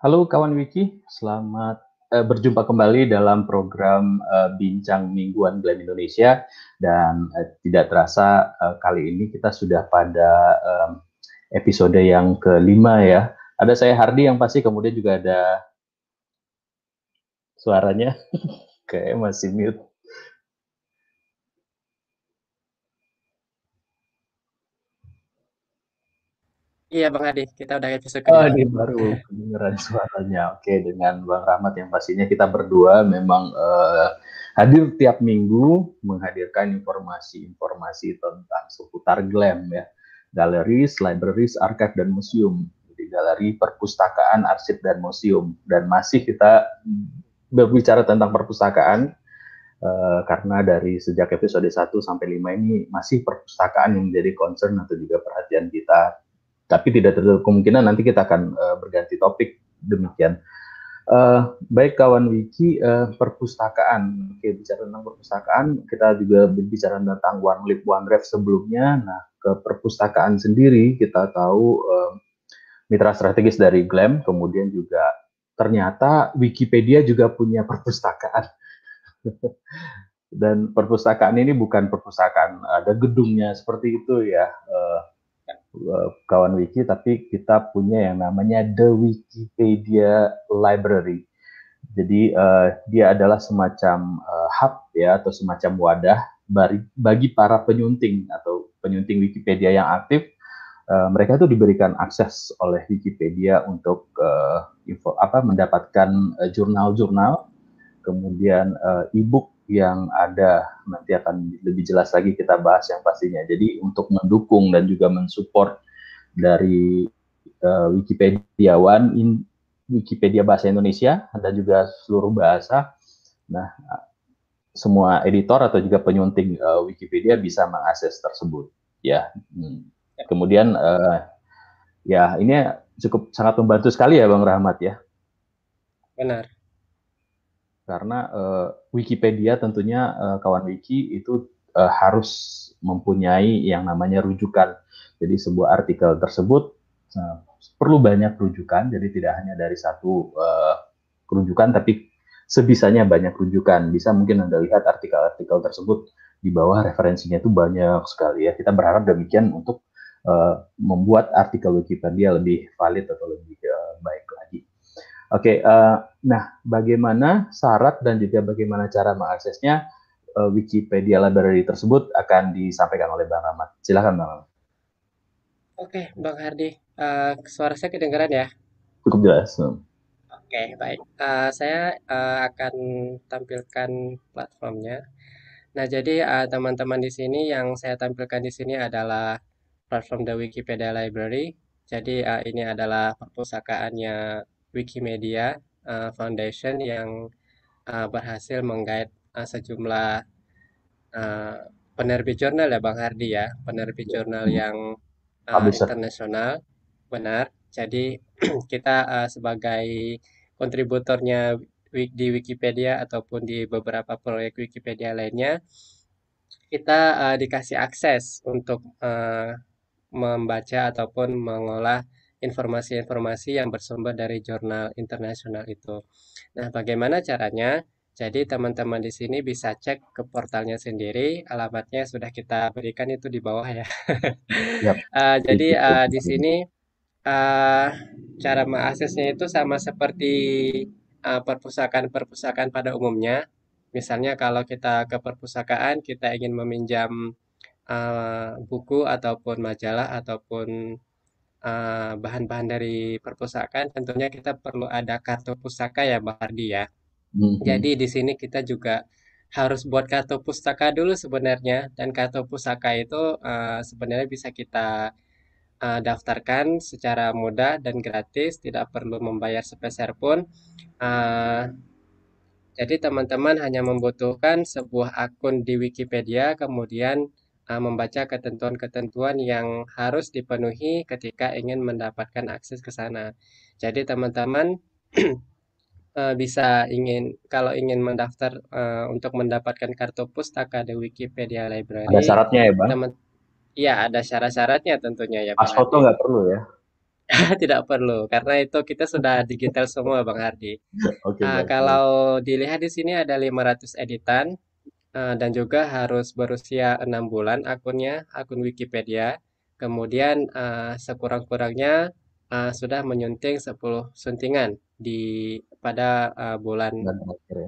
Halo kawan Wiki, selamat uh, berjumpa kembali dalam program uh, Bincang Mingguan Glam Indonesia dan uh, tidak terasa uh, kali ini kita sudah pada um, episode yang kelima ya. Ada saya Hardi yang pasti kemudian juga ada suaranya kayak masih mute. Iya Bang Adi, kita udah episode kedua. Oh, ini baru kedengeran suaranya. Oke, dengan Bang Rahmat yang pastinya kita berdua memang uh, hadir tiap minggu menghadirkan informasi-informasi tentang seputar glam ya. Galeries, libraries, archive dan museum. Jadi galeri, perpustakaan, arsip dan museum. Dan masih kita berbicara tentang perpustakaan uh, karena dari sejak episode 1 sampai 5 ini masih perpustakaan yang menjadi concern atau juga perhatian kita tapi tidak tertutup kemungkinan nanti kita akan uh, berganti topik demikian. Uh, baik kawan wiki uh, perpustakaan. Oke bicara tentang perpustakaan, kita juga berbicara tentang one lip one ref sebelumnya. Nah ke perpustakaan sendiri kita tahu uh, mitra strategis dari GLAM, kemudian juga ternyata Wikipedia juga punya perpustakaan. Dan perpustakaan ini bukan perpustakaan ada gedungnya seperti itu ya. Eh, kawan wiki, tapi kita punya yang namanya The Wikipedia Library. Jadi uh, dia adalah semacam uh, hub ya atau semacam wadah bagi, bagi para penyunting atau penyunting Wikipedia yang aktif. Uh, mereka itu diberikan akses oleh Wikipedia untuk uh, info apa mendapatkan jurnal-jurnal, uh, kemudian uh, e-book yang ada nanti akan lebih jelas lagi kita bahas yang pastinya. Jadi untuk mendukung dan juga mensupport dari uh, Wikipediawan in Wikipedia bahasa Indonesia dan juga seluruh bahasa. Nah, semua editor atau juga penyunting uh, Wikipedia bisa mengakses tersebut. Ya, hmm. kemudian uh, ya ini cukup sangat membantu sekali ya Bang Rahmat ya. Benar karena uh, Wikipedia tentunya uh, kawan wiki itu uh, harus mempunyai yang namanya rujukan. Jadi sebuah artikel tersebut uh, perlu banyak rujukan, jadi tidak hanya dari satu uh, rujukan, tapi sebisanya banyak rujukan. Bisa mungkin Anda lihat artikel-artikel tersebut di bawah referensinya itu banyak sekali ya. Kita berharap demikian untuk uh, membuat artikel Wikipedia lebih valid atau lebih uh. Oke, okay, uh, nah bagaimana syarat dan juga bagaimana cara mengaksesnya uh, Wikipedia Library tersebut akan disampaikan oleh Bang Rahmat. Silakan Bang. Oke, okay, Bang Hardi, uh, suara saya kedengaran ya? Cukup jelas. Oke, okay, baik. Uh, saya uh, akan tampilkan platformnya. Nah, jadi teman-teman uh, di sini yang saya tampilkan di sini adalah platform The Wikipedia Library. Jadi uh, ini adalah perpustakaannya Wikimedia uh, Foundation yang uh, berhasil menggait uh, sejumlah uh, penerbit jurnal ya Bang Hardi ya, penerbit jurnal hmm. yang uh, internasional, benar. Jadi kita uh, sebagai kontributornya di Wikipedia ataupun di beberapa proyek Wikipedia lainnya, kita uh, dikasih akses untuk uh, membaca ataupun mengolah informasi-informasi yang bersumber dari jurnal internasional itu. Nah, bagaimana caranya? Jadi teman-teman di sini bisa cek ke portalnya sendiri, alamatnya sudah kita berikan itu di bawah ya. yep. uh, jadi uh, di sini uh, cara mengaksesnya itu sama seperti uh, perpustakaan-perpustakaan pada umumnya. Misalnya kalau kita ke perpustakaan, kita ingin meminjam uh, buku ataupun majalah ataupun bahan-bahan dari perpustakaan tentunya kita perlu ada kartu pustaka ya Mbak Hardi ya. Mm-hmm. Jadi di sini kita juga harus buat kartu pustaka dulu sebenarnya dan kartu pustaka itu uh, sebenarnya bisa kita uh, daftarkan secara mudah dan gratis, tidak perlu membayar sepeser pun. Uh, jadi teman-teman hanya membutuhkan sebuah akun di Wikipedia, kemudian uh, membaca ketentuan-ketentuan yang harus dipenuhi ketika ingin mendapatkan akses ke sana. Jadi teman-teman uh, bisa ingin kalau ingin mendaftar uh, untuk mendapatkan kartu pustaka di Wikipedia Library. Ada syaratnya ya, Bang? Teman Iya, ada syarat-syaratnya tentunya ya. Pas foto nggak perlu ya? Tidak perlu, karena itu kita sudah digital semua, Bang Hardi. Oke, baik, baik. kalau dilihat di sini ada 500 editan, ah, dan juga harus berusia enam bulan akunnya, akun Wikipedia. Kemudian ah, sekurang-kurangnya ah, sudah menyunting 10 suntingan di pada bulan ya.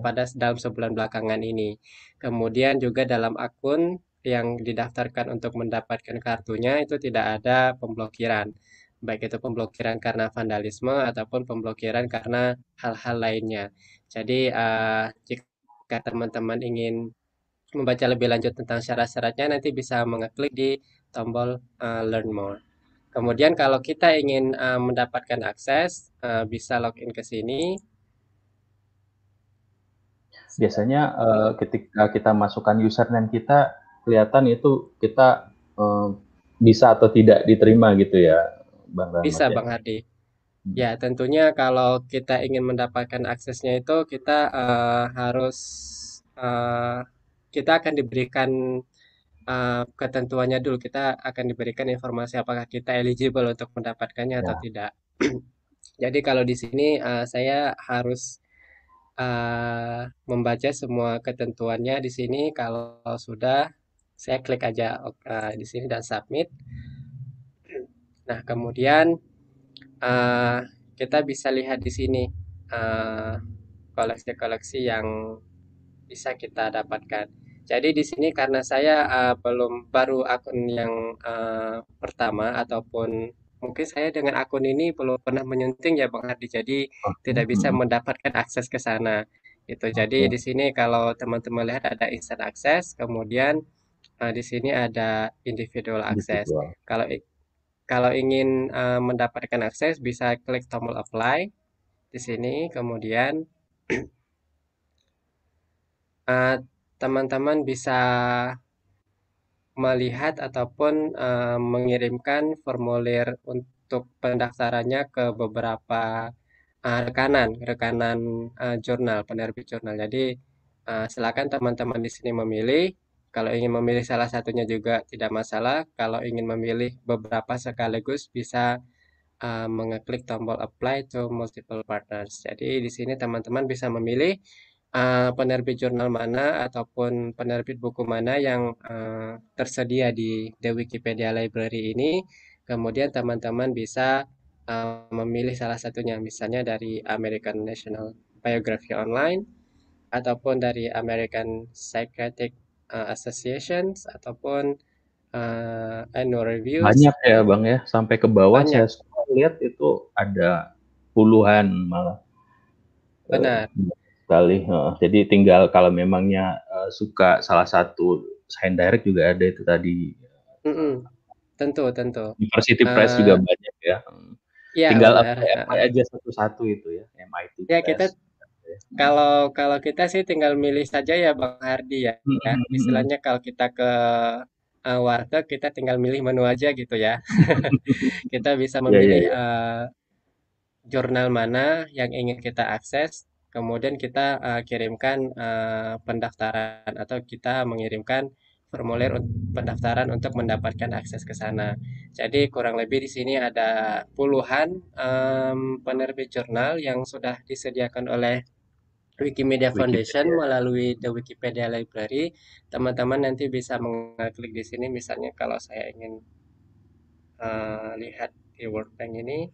pada dalam sebulan belakangan ini. Kemudian juga dalam akun yang didaftarkan untuk mendapatkan kartunya itu tidak ada pemblokiran. Baik itu pemblokiran karena vandalisme ataupun pemblokiran karena hal-hal lainnya. Jadi eh, jika teman-teman ingin membaca lebih lanjut tentang syarat-syaratnya nanti bisa mengeklik di tombol eh, Learn More. Kemudian kalau kita ingin eh, mendapatkan akses, eh, bisa login ke sini. Biasanya uh, ketika kita masukkan username kita, kelihatan itu kita uh, bisa atau tidak diterima gitu ya, Bang Rahmat Bisa ya. Bang Hardi. Hmm. Ya, tentunya kalau kita ingin mendapatkan aksesnya itu kita eh, harus eh, kita akan diberikan eh, ketentuannya dulu. Kita akan diberikan informasi apakah kita eligible untuk mendapatkannya atau Ya, tidak. Jadi kalau di sini eh, saya harus eh, membaca semua ketentuannya di sini. Kalau sudah, saya klik aja eh, di sini dan submit. Nah, kemudian eh, kita bisa lihat di sini koleksi-koleksi yang bisa kita dapatkan. Jadi di sini karena saya eh, belum baru akun yang eh, pertama ataupun mungkin saya dengan akun ini belum pernah menyunting ya Bang Hardi, jadi oke, tidak bisa hmm, mendapatkan akses ke sana. Gitu. Jadi di sini kalau teman-teman lihat ada instant access, kemudian eh, di sini ada individual access. individual. Kalau kalau ingin eh, mendapatkan akses bisa klik tombol apply di sini, kemudian eh, teman-teman bisa melihat ataupun eh, mengirimkan formulir untuk pendaftarannya ke beberapa eh, rekanan, rekanan eh, jurnal, penerbit jurnal. Jadi eh, silakan teman-teman di sini memilih. Kalau ingin memilih salah satunya juga tidak masalah. Kalau ingin memilih beberapa sekaligus bisa uh, mengeklik tombol apply to multiple partners. Jadi di sini teman-teman bisa memilih uh, penerbit jurnal mana ataupun penerbit buku mana yang uh, tersedia di The Wikipedia Library ini. Kemudian teman-teman bisa uh, memilih salah satunya, misalnya dari American National Biography Online ataupun dari American Psychiatric uh, Associations ataupun uh, Annual Reviews. Banyak ya Bang ya, sampai ke bawah Banyak. saya lihat itu ada puluhan malah. Benar. Uh, sekali. Uh, jadi tinggal kalau memangnya uh, suka salah satu sign direct juga ada itu tadi. Mm -mm. Tentu, tentu. University uh, Press juga banyak ya. Ya, tinggal benar. apply aja satu-satu itu ya, MIT Ya, Press. kita kalau kalau kita sih tinggal milih saja ya Bang Hardi ya. Hmm, ya. Istilahnya kalau kita ke uh, warteg kita tinggal milih menu aja gitu ya. kita bisa memilih yeah, yeah, yeah. Uh, jurnal mana yang ingin kita akses, kemudian kita uh, kirimkan uh, pendaftaran atau kita mengirimkan formulir pendaftaran untuk mendapatkan akses ke sana. Jadi kurang lebih di sini ada puluhan um, penerbit jurnal yang sudah disediakan oleh Wikimedia Foundation Wikipedia. melalui The Wikipedia Library. Teman-teman nanti bisa mengklik di sini. Misalnya kalau saya ingin uh, lihat di World Bank ini,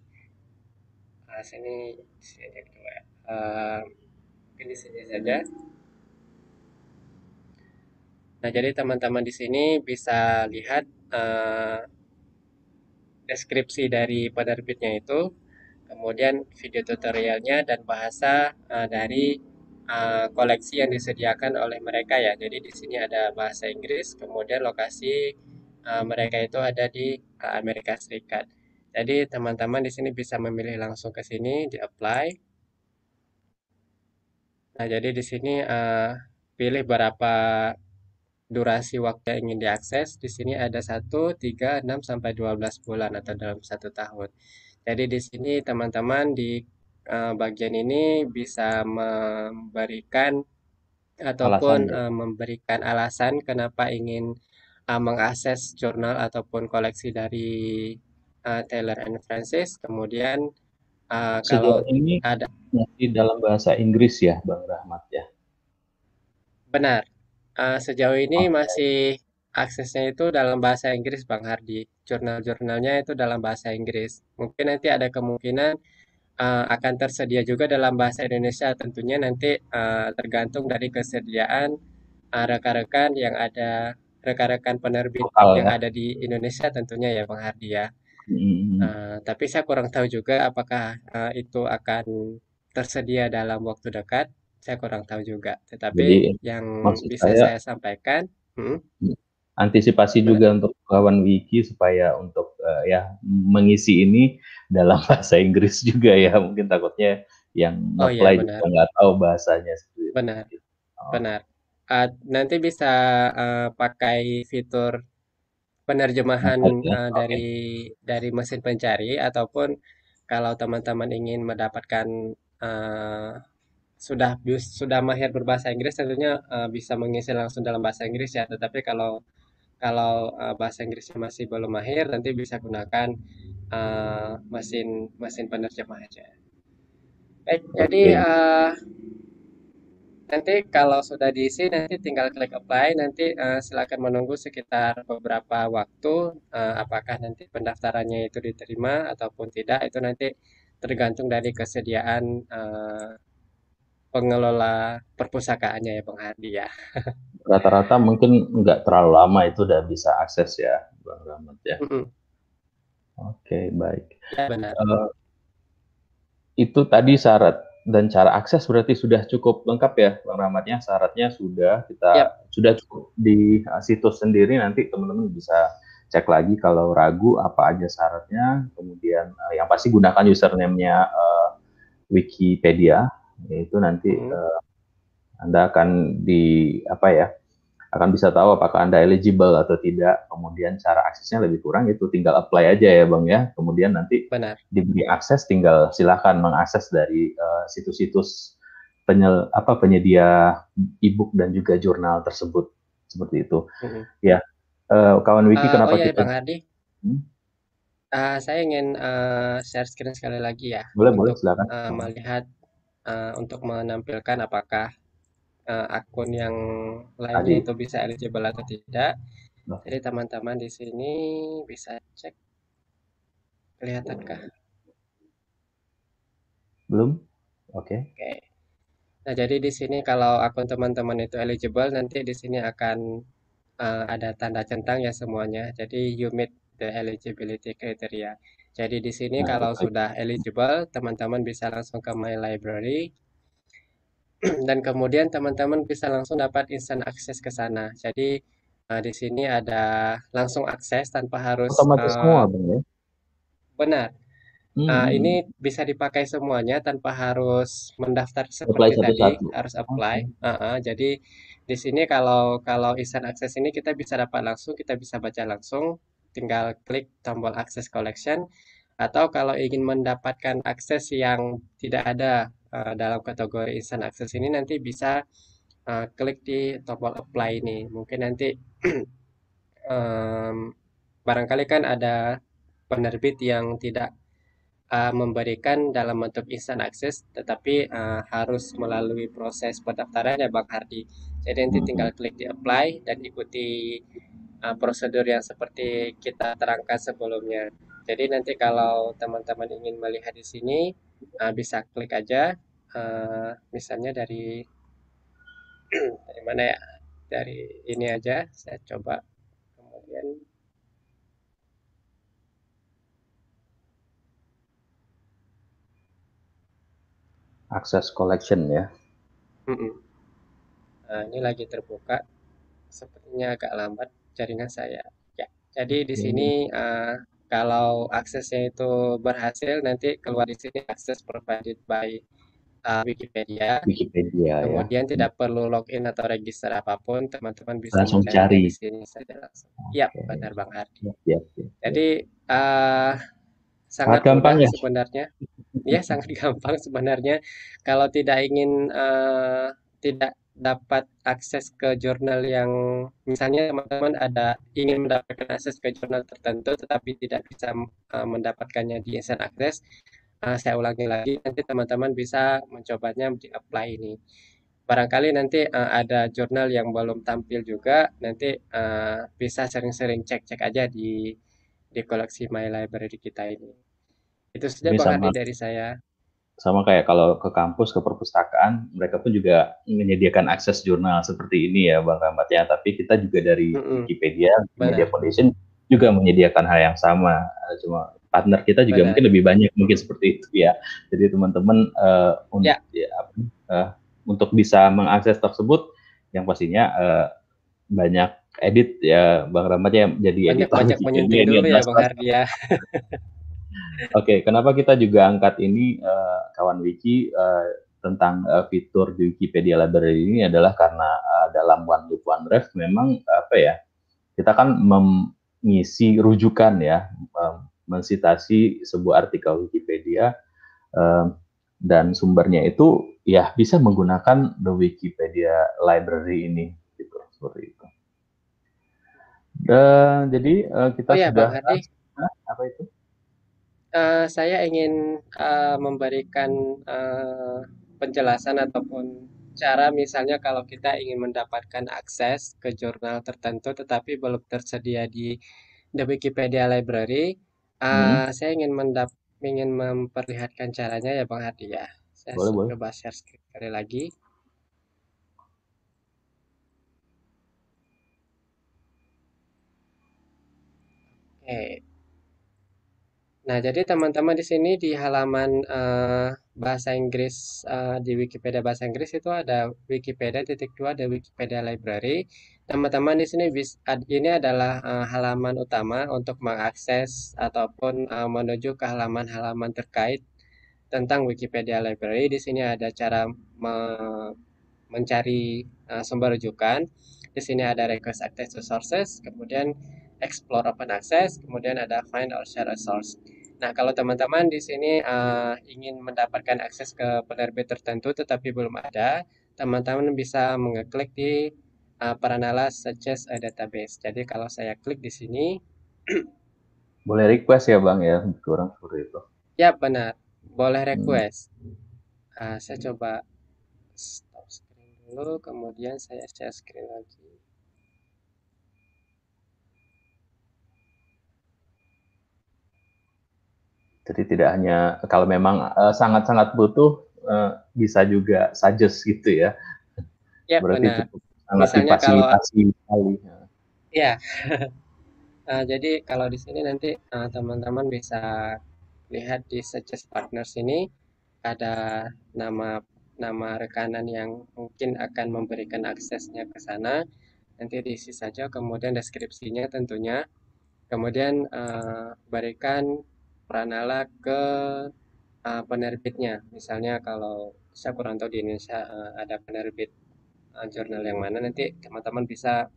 uh, sini sini dua. Uh, mungkin di sini saja. Nah, jadi teman-teman di sini bisa lihat uh, deskripsi dari penerbitnya itu, kemudian video tutorialnya dan bahasa uh, dari uh, koleksi yang disediakan oleh mereka ya. Jadi di sini ada bahasa Inggris, kemudian lokasi uh, mereka itu ada di Amerika Serikat. Jadi teman-teman di sini bisa memilih langsung ke sini di apply. Nah, jadi di sini uh, pilih berapa durasi waktu yang ingin diakses. Di sini ada 1, 3, 6, sampai 12 bulan atau dalam satu tahun. Jadi di sini teman-teman di uh, bagian ini bisa memberikan ataupun alasan, uh, memberikan alasan kenapa ingin uh, mengakses jurnal ataupun koleksi dari uh, Taylor and Francis. Kemudian uh, kalau ini ada masih dalam bahasa Inggris ya, Bang Rahmat ya. Benar. Uh, sejauh ini okay. masih aksesnya itu dalam bahasa Inggris, Bang Hardi. Jurnal-jurnalnya itu dalam bahasa Inggris. Mungkin nanti ada kemungkinan uh, akan tersedia juga dalam bahasa Indonesia tentunya nanti uh, tergantung dari kesediaan uh, rekan-rekan yang ada rekan-rekan penerbit Lokal, yang ya. ada di Indonesia tentunya ya Bang Hardi ya. Uh, tapi saya kurang tahu juga apakah uh, itu akan tersedia dalam waktu dekat. Saya kurang tahu juga. Tetapi Jadi, yang bisa saya, saya sampaikan, hmm? antisipasi juga untuk kawan wiki supaya untuk uh, ya mengisi ini dalam bahasa Inggris juga ya mungkin takutnya yang oh, apply iya, juga nggak tahu bahasanya benar oh. benar uh, nanti bisa uh, pakai fitur penerjemahan uh, dari dari mesin pencari ataupun kalau teman-teman ingin mendapatkan uh, sudah sudah mahir berbahasa Inggris tentunya uh, bisa mengisi langsung dalam bahasa Inggris ya. Tetapi kalau kalau uh, bahasa Inggrisnya masih belum mahir, nanti bisa gunakan uh, mesin mesin penerjemah aja. Baik, jadi uh, nanti kalau sudah diisi, nanti tinggal klik apply. Nanti uh, silakan menunggu sekitar beberapa waktu. Uh, apakah nanti pendaftarannya itu diterima ataupun tidak, itu nanti tergantung dari kesediaan uh, pengelola perpustakaannya ya Bang Hardi ya. Rata-rata mungkin nggak terlalu lama itu udah bisa akses ya Bang Rahmat ya. Mm -hmm. Oke okay, baik. Ya, benar. Uh, itu tadi syarat dan cara akses berarti sudah cukup lengkap ya Bang Rahmatnya syaratnya sudah kita yep. sudah cukup di uh, situs sendiri nanti teman-teman bisa cek lagi kalau ragu apa aja syaratnya kemudian uh, yang pasti gunakan username-nya uh, Wikipedia yaitu nanti hmm. uh, anda akan di apa ya akan bisa tahu apakah anda eligible atau tidak. Kemudian cara aksesnya lebih kurang itu tinggal apply aja ya bang ya. Kemudian nanti Benar. diberi akses tinggal silahkan mengakses dari uh, situs-situs penyel apa penyedia ebook dan juga jurnal tersebut. Seperti itu. Hmm. ya. Uh, kawan wiki uh, kenapa oh iya, kita bang Adi. Hmm? uh, saya ingin uh, share screen sekali lagi ya. Boleh untuk, boleh silakan uh, melihat uh, untuk menampilkan apakah uh, akun yang lainnya itu bisa eligible atau tidak. Nah. Jadi teman-teman di sini bisa cek kelihatankah? Belum? Oke. Okay. Oke. Okay. Nah, jadi di sini kalau akun teman-teman itu eligible nanti di sini akan uh, ada tanda centang ya semuanya. Jadi you meet the eligibility criteria. Jadi di sini nah, kalau okay. sudah eligible, teman-teman bisa langsung ke My Library dan kemudian teman-teman bisa langsung dapat instant akses ke sana. Jadi uh, di sini ada langsung akses tanpa harus otomatis uh, semua, Bang ya. Benar. Hmm. Uh, ini bisa dipakai semuanya tanpa harus mendaftar seperti apply tadi, satu. harus apply. Okay. Uh -uh, jadi di sini kalau kalau instant akses ini kita bisa dapat langsung, kita bisa baca langsung tinggal klik tombol akses collection atau kalau ingin mendapatkan akses yang tidak ada uh, dalam kategori instant access ini nanti bisa uh, klik di tombol apply ini. Mungkin nanti um, barangkali kan ada penerbit yang tidak uh, memberikan dalam bentuk instant access tetapi uh, harus melalui proses pendaftaran ya Bang Hardi. Jadi nanti tinggal klik di apply dan ikuti uh, prosedur yang seperti kita terangkan sebelumnya. Jadi nanti kalau teman-teman ingin melihat di sini uh, bisa klik aja, uh, misalnya dari dari mana ya? Dari ini aja, saya coba kemudian akses collection ya. Nah, ini lagi terbuka, sepertinya agak lambat jaringan saya. Ya, jadi di sini uh, kalau aksesnya itu berhasil nanti keluar di sini akses provided by uh, Wikipedia. Wikipedia. Ya. Kemudian ya. tidak perlu login atau register apa pun, teman-teman bisa langsung cari di sini saja langsung. Okay. Ya, benar Bang Hardi. Ya, ya, ya. Jadi uh, sangat gampang ya sebenarnya. ya, sangat gampang sebenarnya. Kalau tidak ingin uh, tidak dapat akses ke jurnal yang misalnya teman-teman ada ingin mendapatkan akses ke jurnal tertentu tetapi tidak bisa uh, mendapatkannya di instant access uh, saya ulangi lagi nanti teman-teman bisa mencobanya di apply ini. Barangkali nanti uh, ada jurnal yang belum tampil juga nanti uh, bisa sering-sering cek-cek aja di di koleksi My Library kita ini. Itu saja Bang dari saya sama kayak kalau ke kampus ke perpustakaan mereka pun juga menyediakan akses jurnal seperti ini ya bang Rahmat ya. Tapi kita juga dari mm-hmm. Wikipedia Media Foundation juga menyediakan hal yang sama. Cuma partner kita juga Benar. mungkin lebih banyak mungkin seperti itu ya. Jadi teman-teman uh, untuk ya. Ya, uh, untuk bisa mengakses tersebut yang pastinya uh, banyak edit ya bang Rahmat ya. Jadi banyak, banyak menyuntik dulu ya bang Hardi ya Oke, okay, kenapa kita juga angkat ini uh, kawan wiki uh, tentang uh, fitur di Wikipedia Library ini adalah karena uh, dalam One Loop One Ref memang apa ya kita kan mengisi rujukan ya um, mensitasi sebuah artikel Wikipedia um, dan sumbernya itu ya bisa menggunakan the Wikipedia Library ini gitu seperti itu. Dan jadi uh, kita oh, ya, sudah Bang apa itu? Uh, saya ingin uh, memberikan uh, penjelasan ataupun cara misalnya kalau kita ingin mendapatkan akses ke jurnal tertentu tetapi belum tersedia di the Wikipedia Library, uh, hmm. saya ingin mendap ingin memperlihatkan caranya ya Bang Hadi ya. Saya boleh, coba boleh. share sekali lagi. Oke. Okay. Nah, jadi teman-teman di sini di halaman uh, bahasa Inggris uh, di Wikipedia bahasa Inggris itu ada Wikipedia titik dua ada Wikipedia Library. Teman-teman di sini ini adalah uh, halaman utama untuk mengakses ataupun uh, menuju ke halaman-halaman terkait tentang Wikipedia Library. Di sini ada cara me mencari uh, sumber rujukan. Di sini ada request access to sources, kemudian explore open access, kemudian ada find or share a source. Nah, kalau teman-teman di sini uh, ingin mendapatkan akses ke penerbit tertentu tetapi belum ada, teman-teman bisa mengeklik di uh, Paranala Suggest a Database. Jadi kalau saya klik di sini, boleh request ya bang ya, kurang seperti itu. Ya benar, boleh hmm. request. Hmm. Uh, saya coba stop screen dulu, kemudian saya share screen lagi. Jadi tidak hanya kalau memang eh, sangat-sangat uh, butuh uh, bisa juga suggest gitu ya. Ya Berarti benar. cukup sangat Misalnya difasilitasi kalau, Ya. uh, jadi kalau di sini nanti teman-teman uh, bisa lihat di suggest partners ini ada nama nama rekanan yang mungkin akan memberikan aksesnya ke sana. Nanti diisi saja, kemudian deskripsinya tentunya. Kemudian uh, berikan Pranala ke uh, penerbitnya. Misalnya kalau saya kurang tahu di Indonesia uh, ada penerbit uh, jurnal yang mana nanti teman-teman bisa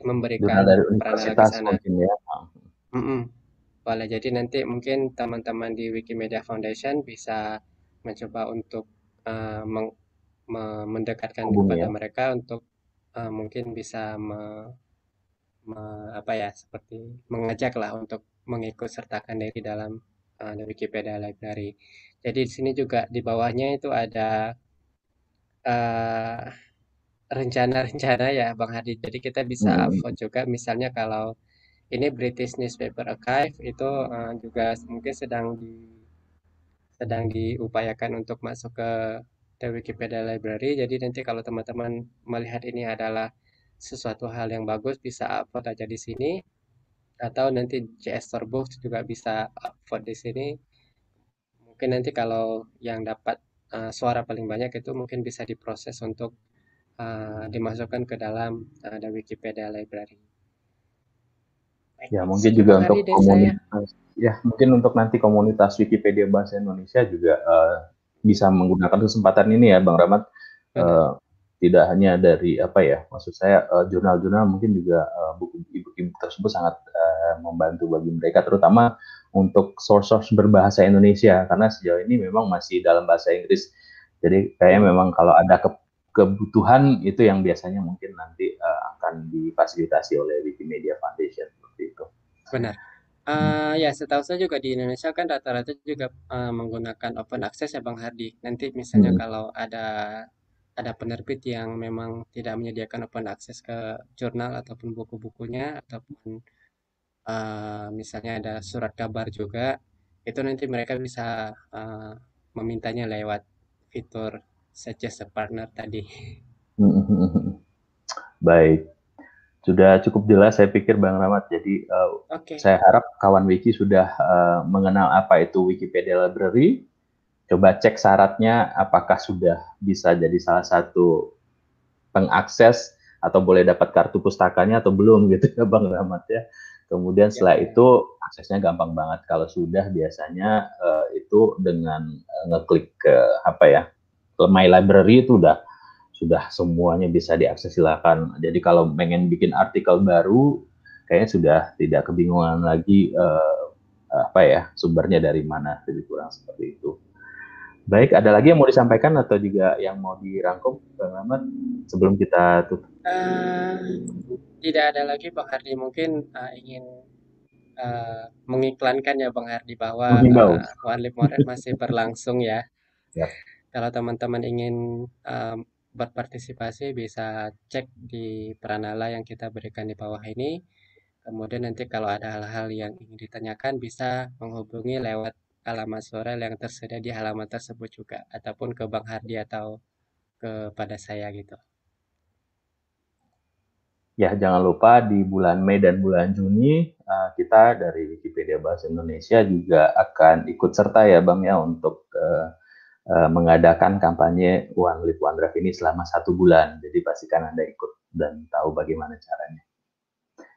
memberikan Pranala ke sana. Ya. Mm -mm. Boleh jadi nanti mungkin teman-teman di Wikimedia Foundation bisa mencoba untuk uh, meng, me, mendekatkan Hubung, kepada ya. mereka untuk uh, mungkin bisa me, me, apa ya seperti mengajak lah untuk mengikut sertakan diri dalam uh, Wikipedia Library. Jadi di sini juga di bawahnya itu ada uh, rencana-rencana uh, ya Bang Hadi. Jadi kita bisa hmm. upload juga misalnya kalau ini British Newspaper Archive itu uh, juga mungkin sedang di sedang diupayakan untuk masuk ke The Wikipedia Library. Jadi nanti kalau teman-teman melihat ini adalah sesuatu hal yang bagus bisa upload aja di sini atau nanti JS Books juga bisa upvote di sini. Mungkin nanti kalau yang dapat uh, suara paling banyak itu mungkin bisa diproses untuk uh, dimasukkan ke dalam uh, the Wikipedia Library. Ya mungkin juga untuk komunitas, ya mungkin untuk nanti komunitas Wikipedia bahasa Indonesia juga uh, bisa menggunakan kesempatan ini ya, Bang Rahmat. Uh, tidak hanya dari apa ya maksud saya jurnal-jurnal uh, mungkin juga buku buku tersebut sangat uh, membantu bagi mereka terutama untuk source-source berbahasa Indonesia karena sejauh ini memang masih dalam bahasa Inggris jadi kayaknya memang kalau ada ke kebutuhan itu yang biasanya mungkin nanti uh, akan difasilitasi oleh Wikimedia Foundation seperti itu. Benar. Uh, ya, setahu saya juga di Indonesia kan rata-rata juga uh, menggunakan open access ya Bang Hardi. Nanti misalnya hmm. kalau ada ada penerbit yang memang tidak menyediakan open access ke jurnal ataupun buku-bukunya ataupun uh, misalnya ada surat kabar juga, itu nanti mereka bisa uh, memintanya lewat fitur suggest a partner tadi. Baik. Sudah cukup jelas saya pikir Bang Rahmat. Jadi uh, eh, okay. saya harap kawan Wiki sudah uh, mengenal apa itu Wikipedia Library. Coba cek syaratnya apakah sudah bisa jadi salah satu pengakses atau boleh dapat kartu pustakanya atau belum gitu ya Bang Rahmat ya. Kemudian setelah ya. itu aksesnya gampang banget. Kalau sudah biasanya uh, itu dengan uh, ngeklik ke apa ya My Library itu udah sudah semuanya bisa diakses silakan. Jadi kalau pengen bikin artikel baru, kayaknya sudah tidak kebingungan lagi uh, apa ya sumbernya dari mana, lebih kurang seperti itu. Baik, ada lagi yang mau disampaikan atau juga yang mau dirangkum, Bang Ahmad, sebelum kita tutup? Uh, tidak ada lagi, Bang Hardi. Mungkin uh, ingin uh, mengiklankan ya, Bang Hardi, bahwa uh, One masih berlangsung ya. Yep. Kalau teman-teman ingin uh, berpartisipasi bisa cek di Pranala yang kita berikan di bawah ini. Kemudian nanti kalau ada hal-hal yang ingin ditanyakan bisa menghubungi lewat alamat Sorel yang tersedia di halaman tersebut juga ataupun ke Bang Hardi atau kepada saya gitu. Ya, jangan lupa di bulan Mei dan bulan Juni uh, kita dari Wikipedia Bahasa Indonesia juga akan ikut serta ya Bang ya untuk uh, uh, mengadakan kampanye One Live One Drive ini selama satu bulan. Jadi pastikan Anda ikut dan tahu bagaimana caranya.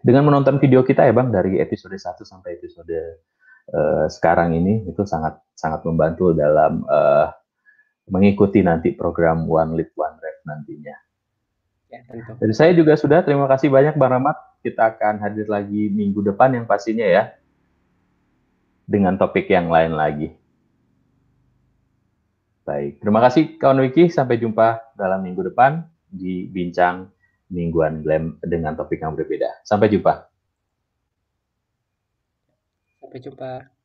Dengan menonton video kita ya Bang, dari episode 1 sampai episode uh, sekarang ini, itu sangat sangat membantu dalam uh, mengikuti nanti program One Live One Drive nantinya. Ya, Jadi saya juga sudah, terima kasih banyak Bang Rahmat. Kita akan hadir lagi minggu depan yang pastinya ya, dengan topik yang lain lagi. Baik, terima kasih kawan Wiki. Sampai jumpa dalam minggu depan di Bincang Mingguan Glam dengan topik yang berbeda. Sampai jumpa. Sampai jumpa.